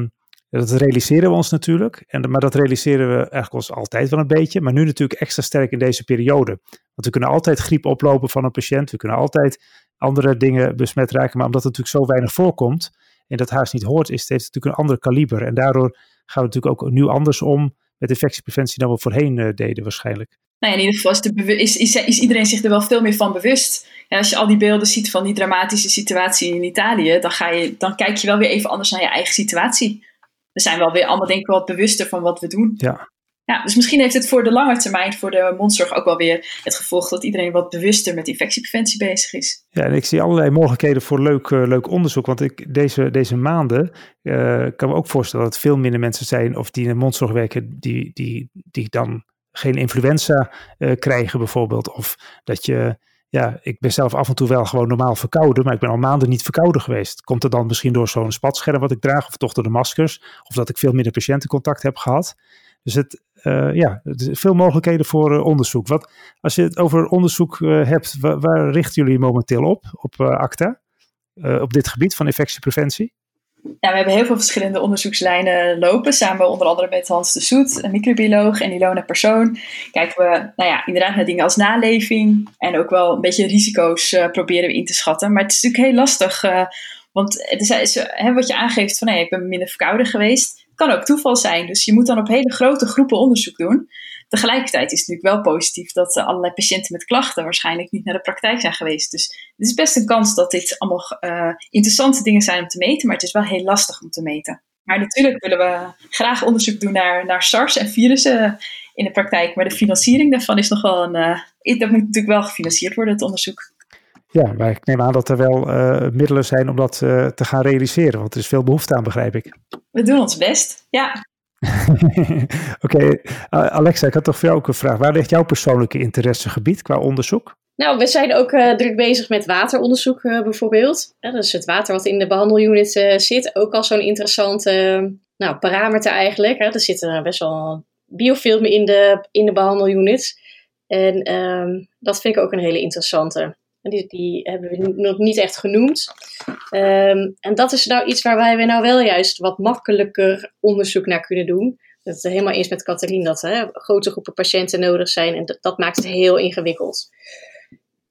dat realiseren we ons natuurlijk. En, maar dat realiseren we eigenlijk ons altijd wel een beetje. Maar nu natuurlijk extra sterk in deze periode. Want we kunnen altijd griep oplopen van een patiënt. We kunnen altijd andere dingen besmet raken. Maar omdat het natuurlijk zo weinig voorkomt en dat haast niet hoort, is het, heeft het natuurlijk een ander kaliber. En daardoor gaan we natuurlijk ook nu anders om met infectiepreventie dan we voorheen uh, deden waarschijnlijk. Nou ja, in ieder geval is, is, is, is, iedereen zich er wel veel meer van bewust. En als je al die beelden ziet van die dramatische situatie in Italië, dan, ga je, dan kijk je wel weer even anders naar je eigen situatie. We zijn wel weer allemaal denk ik wel wat bewuster van wat we doen. Ja. Ja, dus misschien heeft het voor de lange termijn, voor de mondzorg ook wel weer het gevolg dat iedereen wat bewuster met infectiepreventie bezig is. Ja, en ik zie allerlei mogelijkheden voor leuk, uh, leuk onderzoek. Want ik, deze, deze maanden uh, kan me ook voorstellen dat veel minder mensen zijn of die in de mondzorg werken, die, die, die dan geen influenza uh, krijgen bijvoorbeeld. Of dat je, ja, ik ben zelf af en toe wel gewoon normaal verkouden, maar ik ben al maanden niet verkouden geweest. Komt er dan misschien door zo'n spatscherm wat ik draag, of toch door de maskers, of dat ik veel minder patiëntencontact heb gehad. Dus het, uh, ja, veel mogelijkheden voor uh, onderzoek. Wat, als je het over onderzoek hebt, waar, waar, richten jullie momenteel op, op ACTA, op dit gebied van infectiepreventie? We hebben heel veel verschillende onderzoekslijnen lopen, samen onder andere met Hans de Soet, een microbioloog, en Ilona Persoon. Kijken we nou ja, inderdaad naar dingen als naleving en ook wel een beetje risico's proberen we in te schatten. Maar het is natuurlijk heel lastig, want het is, hè, wat je aangeeft van hey, ik ben minder verkouden geweest, kan ook toeval zijn. Dus je moet dan op hele grote groepen onderzoek doen. Tegelijkertijd is het natuurlijk wel positief dat allerlei patiënten met klachten waarschijnlijk niet naar de praktijk zijn geweest. Dus het is best een kans dat dit allemaal uh, interessante dingen zijn om te meten, maar het is wel heel lastig om te meten. Maar natuurlijk willen we graag onderzoek doen naar, naar SARS en virussen in de praktijk, maar de financiering daarvan is nog wel een. Uh, dat moet natuurlijk wel gefinancierd worden, het onderzoek. Ja, maar ik neem aan dat er wel uh, middelen zijn om dat uh, te gaan realiseren, want er is veel behoefte aan, begrijp ik. We doen ons best, ja. Oké, okay. Alexa, ik had toch voor jou ook een vraag. Waar ligt jouw persoonlijke interessegebied qua onderzoek? Nou, we zijn ook uh, druk bezig met wateronderzoek bijvoorbeeld. Ja, dus het water wat in de behandelunit zit, ook al zo'n interessant nou, parameter eigenlijk. Hè. Er zitten best wel biofilmen in de, in de behandelunits. En ehm, dat vind ik ook een hele interessante. Die, die hebben we nog niet echt genoemd. Ehm, en dat is nou iets waar wij nou wel juist wat makkelijker onderzoek naar kunnen doen. Dat is helemaal eens met Catherine dat er grote groepen patiënten nodig zijn. En dat maakt het heel ingewikkeld.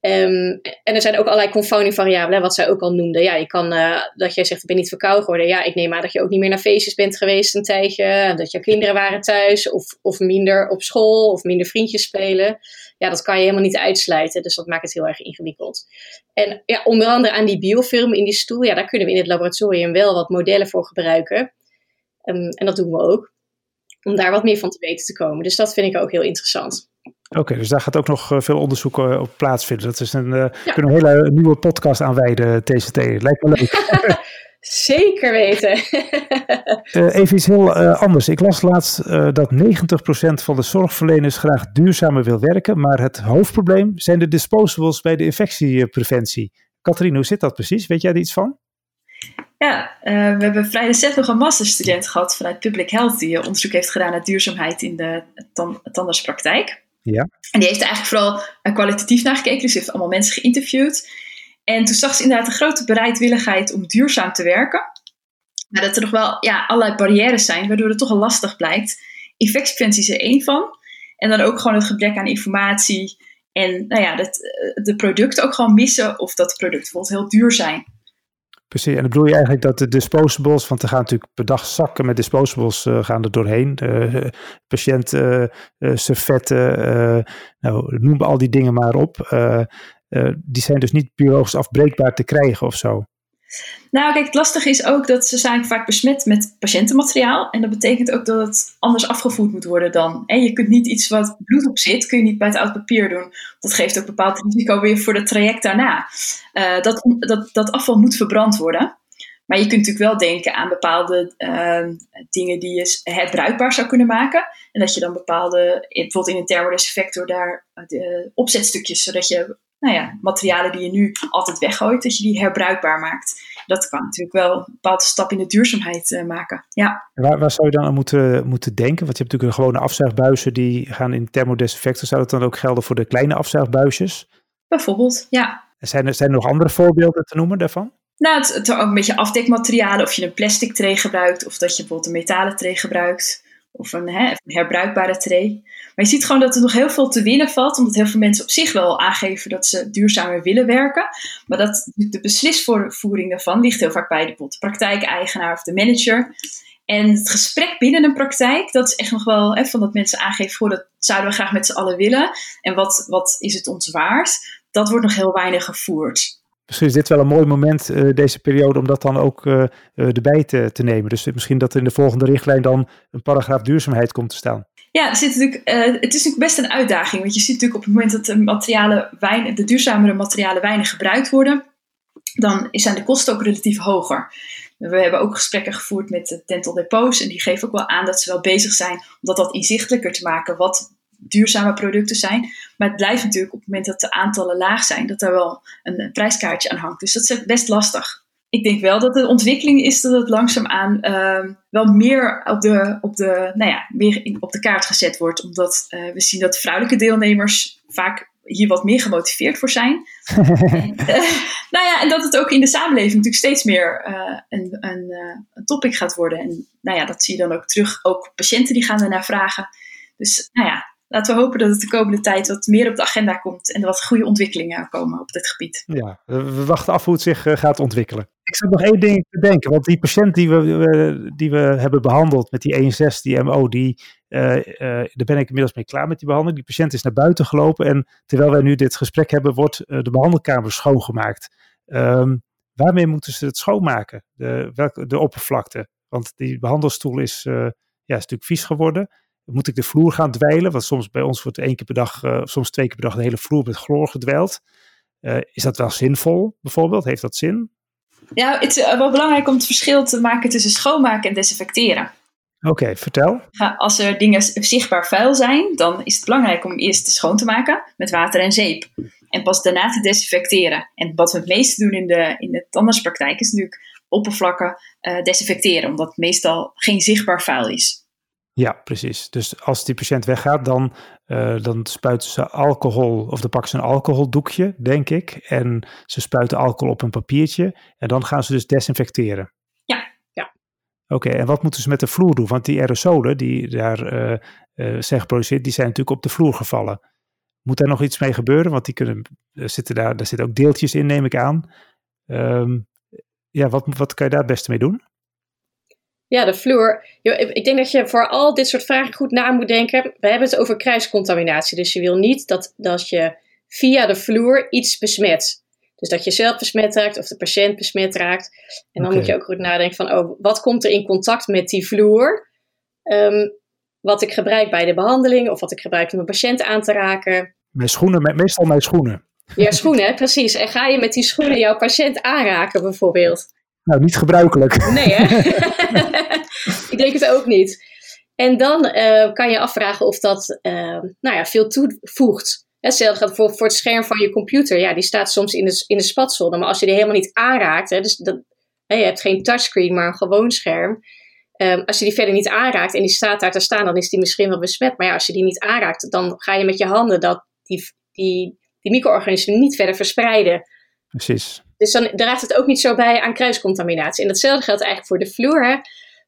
Um, en er zijn ook allerlei confounding variabelen, wat zij ook al noemde. Ja, je kan, uh, dat jij zegt, ik ben niet verkouden geworden. Ja, ik neem aan dat je ook niet meer naar feestjes bent geweest een tijdje. Dat je kinderen waren thuis, of, of minder op school, of minder vriendjes spelen. Ja, dat kan je helemaal niet uitsluiten. Dus dat maakt het heel erg ingewikkeld. En ja, onder andere aan die biofilm in die stoel, ja, daar kunnen we in het laboratorium wel wat modellen voor gebruiken. Um, en dat doen we ook. Om daar wat meer van te weten te komen. Dus dat vind ik ook heel interessant. Oké, dus daar gaat ook nog eh, veel onderzoek eh, op plaatsvinden. Dat is een, ja. kunnen een hele nieuwe podcast aanwijden, TCT. Lijkt me leuk. Zeker weten. even iets heel anders. Ik las laatst dat 90% van de zorgverleners graag duurzamer wil werken, maar het hoofdprobleem zijn de disposables bij de infectiepreventie. Katrien, hoe zit dat precies? Weet jij er iets van? Ja, we hebben vrij recent nog een masterstudent gehad vanuit Public Health die onderzoek heeft gedaan naar duurzaamheid in de tandartspraktijk. Ja. En die heeft eigenlijk vooral kwalitatief naar gekeken. Dus heeft allemaal mensen geïnterviewd. En toen zag ze inderdaad een grote bereidwilligheid om duurzaam te werken. Maar dat er nog wel ja, allerlei barrières zijn, waardoor het toch wel lastig blijkt. Infectiepreventie is er één van. En dan ook gewoon het gebrek aan informatie. En nou ja, dat de producten ook gewoon missen. Of dat de producten bijvoorbeeld heel duur zijn. Precies, en dan bedoel je eigenlijk dat de disposables, want er gaan natuurlijk per dag zakken met disposables uh, gaan er doorheen. Uh, patiënt, uh, servetten, nou, noem al die dingen maar op. die zijn dus niet biologisch afbreekbaar te krijgen of zo. Nou, kijk, het lastige is ook dat ze zijn vaak besmet met patiëntenmateriaal. En dat betekent ook dat het anders afgevoerd moet worden dan. En je kunt niet iets wat bloed op zit, kun je niet bij het oud papier doen. Dat geeft ook bepaald risico weer voor het traject daarna. Uh, dat, dat, dat afval moet verbrand worden. Maar je kunt natuurlijk wel denken aan bepaalde uh, dingen die je herbruikbaar zou kunnen maken. En dat je dan bepaalde, bijvoorbeeld in een thermodesinfector, daar de opzetstukjes, zodat je nou ja, materialen die je nu altijd weggooit, dat je die herbruikbaar maakt. Dat kan natuurlijk wel een bepaalde stap in de duurzaamheid uh, maken. Ja. Waar, waar, zou je dan aan moeten, moeten denken? Want je hebt natuurlijk gewone afzuigbuizen die gaan in thermodesinfector. Zou dat dan ook gelden voor de kleine afzuigbuisjes? Bijvoorbeeld, ja. Zijn er, zijn er nog andere voorbeelden te noemen daarvan? Nou, het, het ook een beetje afdekmaterialen. Of je een plastic tray gebruikt. Of dat je bijvoorbeeld een metalen tray gebruikt. Of een, herbruikbare tray. Maar je ziet gewoon dat er nog heel veel te winnen valt, omdat heel veel mensen op zich wel aangeven dat ze duurzamer willen werken. Maar dat de beslisvoering daarvan ligt heel vaak bij de praktijkeigenaar of de manager. En het gesprek binnen een praktijk, dat is echt nog wel hè, van dat mensen aangeven, voor dat zouden we graag met z'n allen willen. En wat, wat is het ons waard? Dat wordt nog heel weinig gevoerd. Misschien is dit wel een mooi moment, uh, deze periode, om dat dan ook uh, erbij te, te nemen. Dus misschien dat in de volgende richtlijn dan een paragraaf duurzaamheid komt te staan. Ja, er zit natuurlijk, het is natuurlijk best een uitdaging. Want je ziet natuurlijk op het moment dat de, materialen weinig, de duurzamere materialen weinig gebruikt worden, dan zijn de kosten ook relatief hoger. We hebben ook gesprekken gevoerd met de dental depots en die geven ook wel aan dat ze wel bezig zijn om dat wat inzichtelijker te maken wat duurzame producten zijn. Maar het blijft natuurlijk op het moment dat de aantallen laag zijn, dat daar wel een, een prijskaartje aan hangt. Dus dat is best lastig ik denk wel dat de ontwikkeling is dat het langzaamaan uh, wel meer op de, op, de, nou ja, meer op de kaart gezet wordt. Omdat uh, we zien dat vrouwelijke deelnemers vaak hier wat meer gemotiveerd voor zijn. en, uh, nou ja, en dat het ook in de samenleving natuurlijk steeds meer uh, een, een, een topic gaat worden. En nou ja, dat zie je dan ook terug. Ook patiënten die gaan ernaar vragen. Dus nou ja, laten we hopen dat het de komende tijd wat meer op de agenda komt en er wat goede ontwikkelingen komen op dit gebied. Ja, we wachten af hoe het zich gaat ontwikkelen. Ik zat nog één ding te denken, want die patiënt die we, die we hebben behandeld met die 61, die MO, die, uh, uh, daar ben ik inmiddels mee klaar met die behandeling. Die patiënt is naar buiten gelopen en terwijl wij nu dit gesprek hebben, wordt uh, de behandelkamer schoongemaakt. Um, waarmee moeten ze het schoonmaken, de, welke, de oppervlakte? Want die behandelstoel is, ja, is natuurlijk vies geworden. Moet ik de vloer gaan dweilen? Want soms bij ons wordt één keer per dag, soms twee keer per dag de hele vloer met chloor gedwijld. is dat wel zinvol, bijvoorbeeld? Heeft dat zin? Ja, het is eh, wel belangrijk om het verschil te maken tussen schoonmaken en desinfecteren. Oké, vertel. Als er dingen zichtbaar vuil zijn, dan is het belangrijk om eerst schoon te maken met water en zeep. En pas daarna te desinfecteren. En wat we het meeste doen in de, in de tandartspraktijk is natuurlijk oppervlakken desinfecteren, omdat het meestal geen zichtbaar vuil is. Ja, precies. Dus als die patiënt weggaat, dan, uh, dan spuiten ze alcohol, of dan pakken ze een alcoholdoekje, denk ik. En ze spuiten alcohol op een papiertje. En dan gaan ze dus desinfecteren. Ja. ja. Oké, en wat moeten ze met de vloer doen? Want die aerosolen die daar uh, uh, zijn geproduceerd, die zijn natuurlijk op de vloer gevallen. Moet daar nog iets mee gebeuren? Want die kunnen, zitten daar, daar zitten ook deeltjes in, neem ik aan. Um, ja, wat, wat kan je daar het beste mee doen? Ja, de vloer. Ik denk dat je voor al dit soort vragen goed na moet denken. We hebben het over kruiscontaminatie. Dus je wil niet dat, dat je via de vloer iets besmet. Dus dat je zelf besmet raakt of de patiënt besmet raakt. En dan moet je ook goed nadenken van, oh, wat komt er in contact met die vloer? Um, wat ik gebruik bij de behandeling of wat ik gebruik om mijn patiënt aan te raken. Mijn schoenen, meestal mijn schoenen. Ja, schoenen, precies. En ga je met die schoenen jouw patiënt aanraken bijvoorbeeld? Nou, niet gebruikelijk. Nee, hè? ik denk het ook niet. En dan uh, kan je afvragen of dat uh, nou ja, veel toevoegt. Hetzelfde gaat voor, voor het scherm van je computer. Ja, die staat soms in de, in de spatzone. Maar als je die helemaal niet aanraakt, hè, dus dat, hè, je hebt geen touchscreen, maar een gewoon scherm. Um, als je die verder niet aanraakt en die staat daar te staan, dan is die misschien wel besmet. Maar ja, als je die niet aanraakt, dan ga je met je handen dat, die, die, die micro-organismen niet verder verspreiden. Precies. Dus dan draagt het ook niet zo bij aan kruiscontaminatie. En datzelfde geldt eigenlijk voor de vloer. Hè?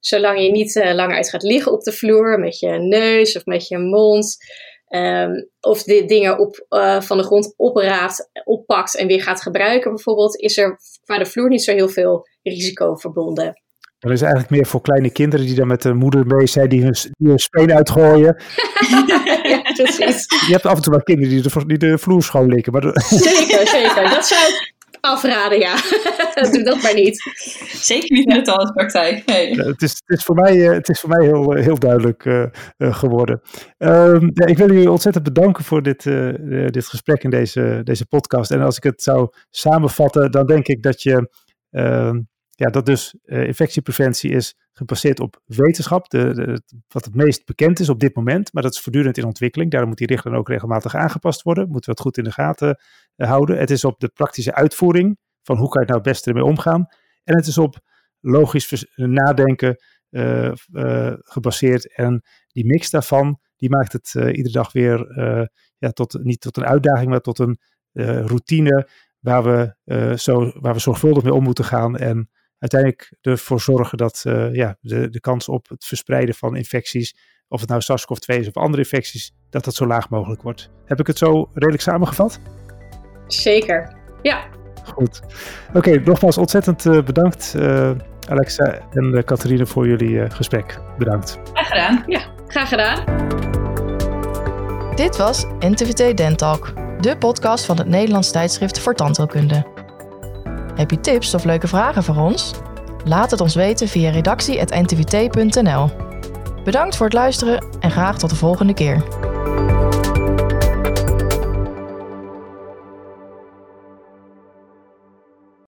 Zolang je niet uh, lang uit gaat liggen op de vloer met je neus of met je mond. Um, of de dingen op, uh, van de grond opraapt, oppakt en weer gaat gebruiken bijvoorbeeld, is er qua de vloer niet zo heel veel risico verbonden. Dat is eigenlijk meer voor kleine kinderen die dan met de moeder mee zijn, die hun, die hun speen uitgooien. ja, precies. Je hebt af en toe wel kinderen die de, die de vloer schoonlikken. Maar zeker, zeker. Dat zou afraden, ja. Doe dat maar niet. Zeker niet in de tandartspraktijk. Nee. het, is, het, is voor mij, eh, het is voor mij heel, eh, heel duidelijk uh, geworden. Um, ja, ik wil jullie ontzettend bedanken voor dit, uh, dit gesprek in deze, deze podcast. En als ik het zou samenvatten, dan denk ik dat je ehm, ja, dat dus uh, infectiepreventie is gebaseerd op wetenschap, de, de, wat het meest bekend is op dit moment, maar dat is voortdurend in ontwikkeling. Daarom moet die richtlijn ook regelmatig aangepast worden, moeten we het goed in de gaten uh, houden. Het is op de praktische uitvoering van hoe kan je nou het beste ermee omgaan. En het is op logisch nadenken uh, gebaseerd. En die mix daarvan, die maakt het iedere dag weer ja, tot, niet tot een uitdaging, maar tot een routine waar we, zo, waar we zorgvuldig mee om moeten gaan en uiteindelijk ervoor zorgen dat uh, ja, de, de kans op het verspreiden van infecties, of het nou SARS-CoV-2 is of andere infecties, dat dat zo laag mogelijk wordt. Heb ik het zo redelijk samengevat? Zeker, ja. Goed. Oké, nogmaals ontzettend uh, bedankt uh, Alexa en Catharine voor jullie gesprek. Bedankt. Graag gedaan. Ja, graag gedaan. Dit was NTVT Dentalk, de podcast van het Nederlands tijdschrift voor tandheelkunde. Heb je tips of leuke vragen voor ons? Laat het ons weten via redactie.ntvt.nl. Bedankt voor het luisteren en graag tot de volgende keer.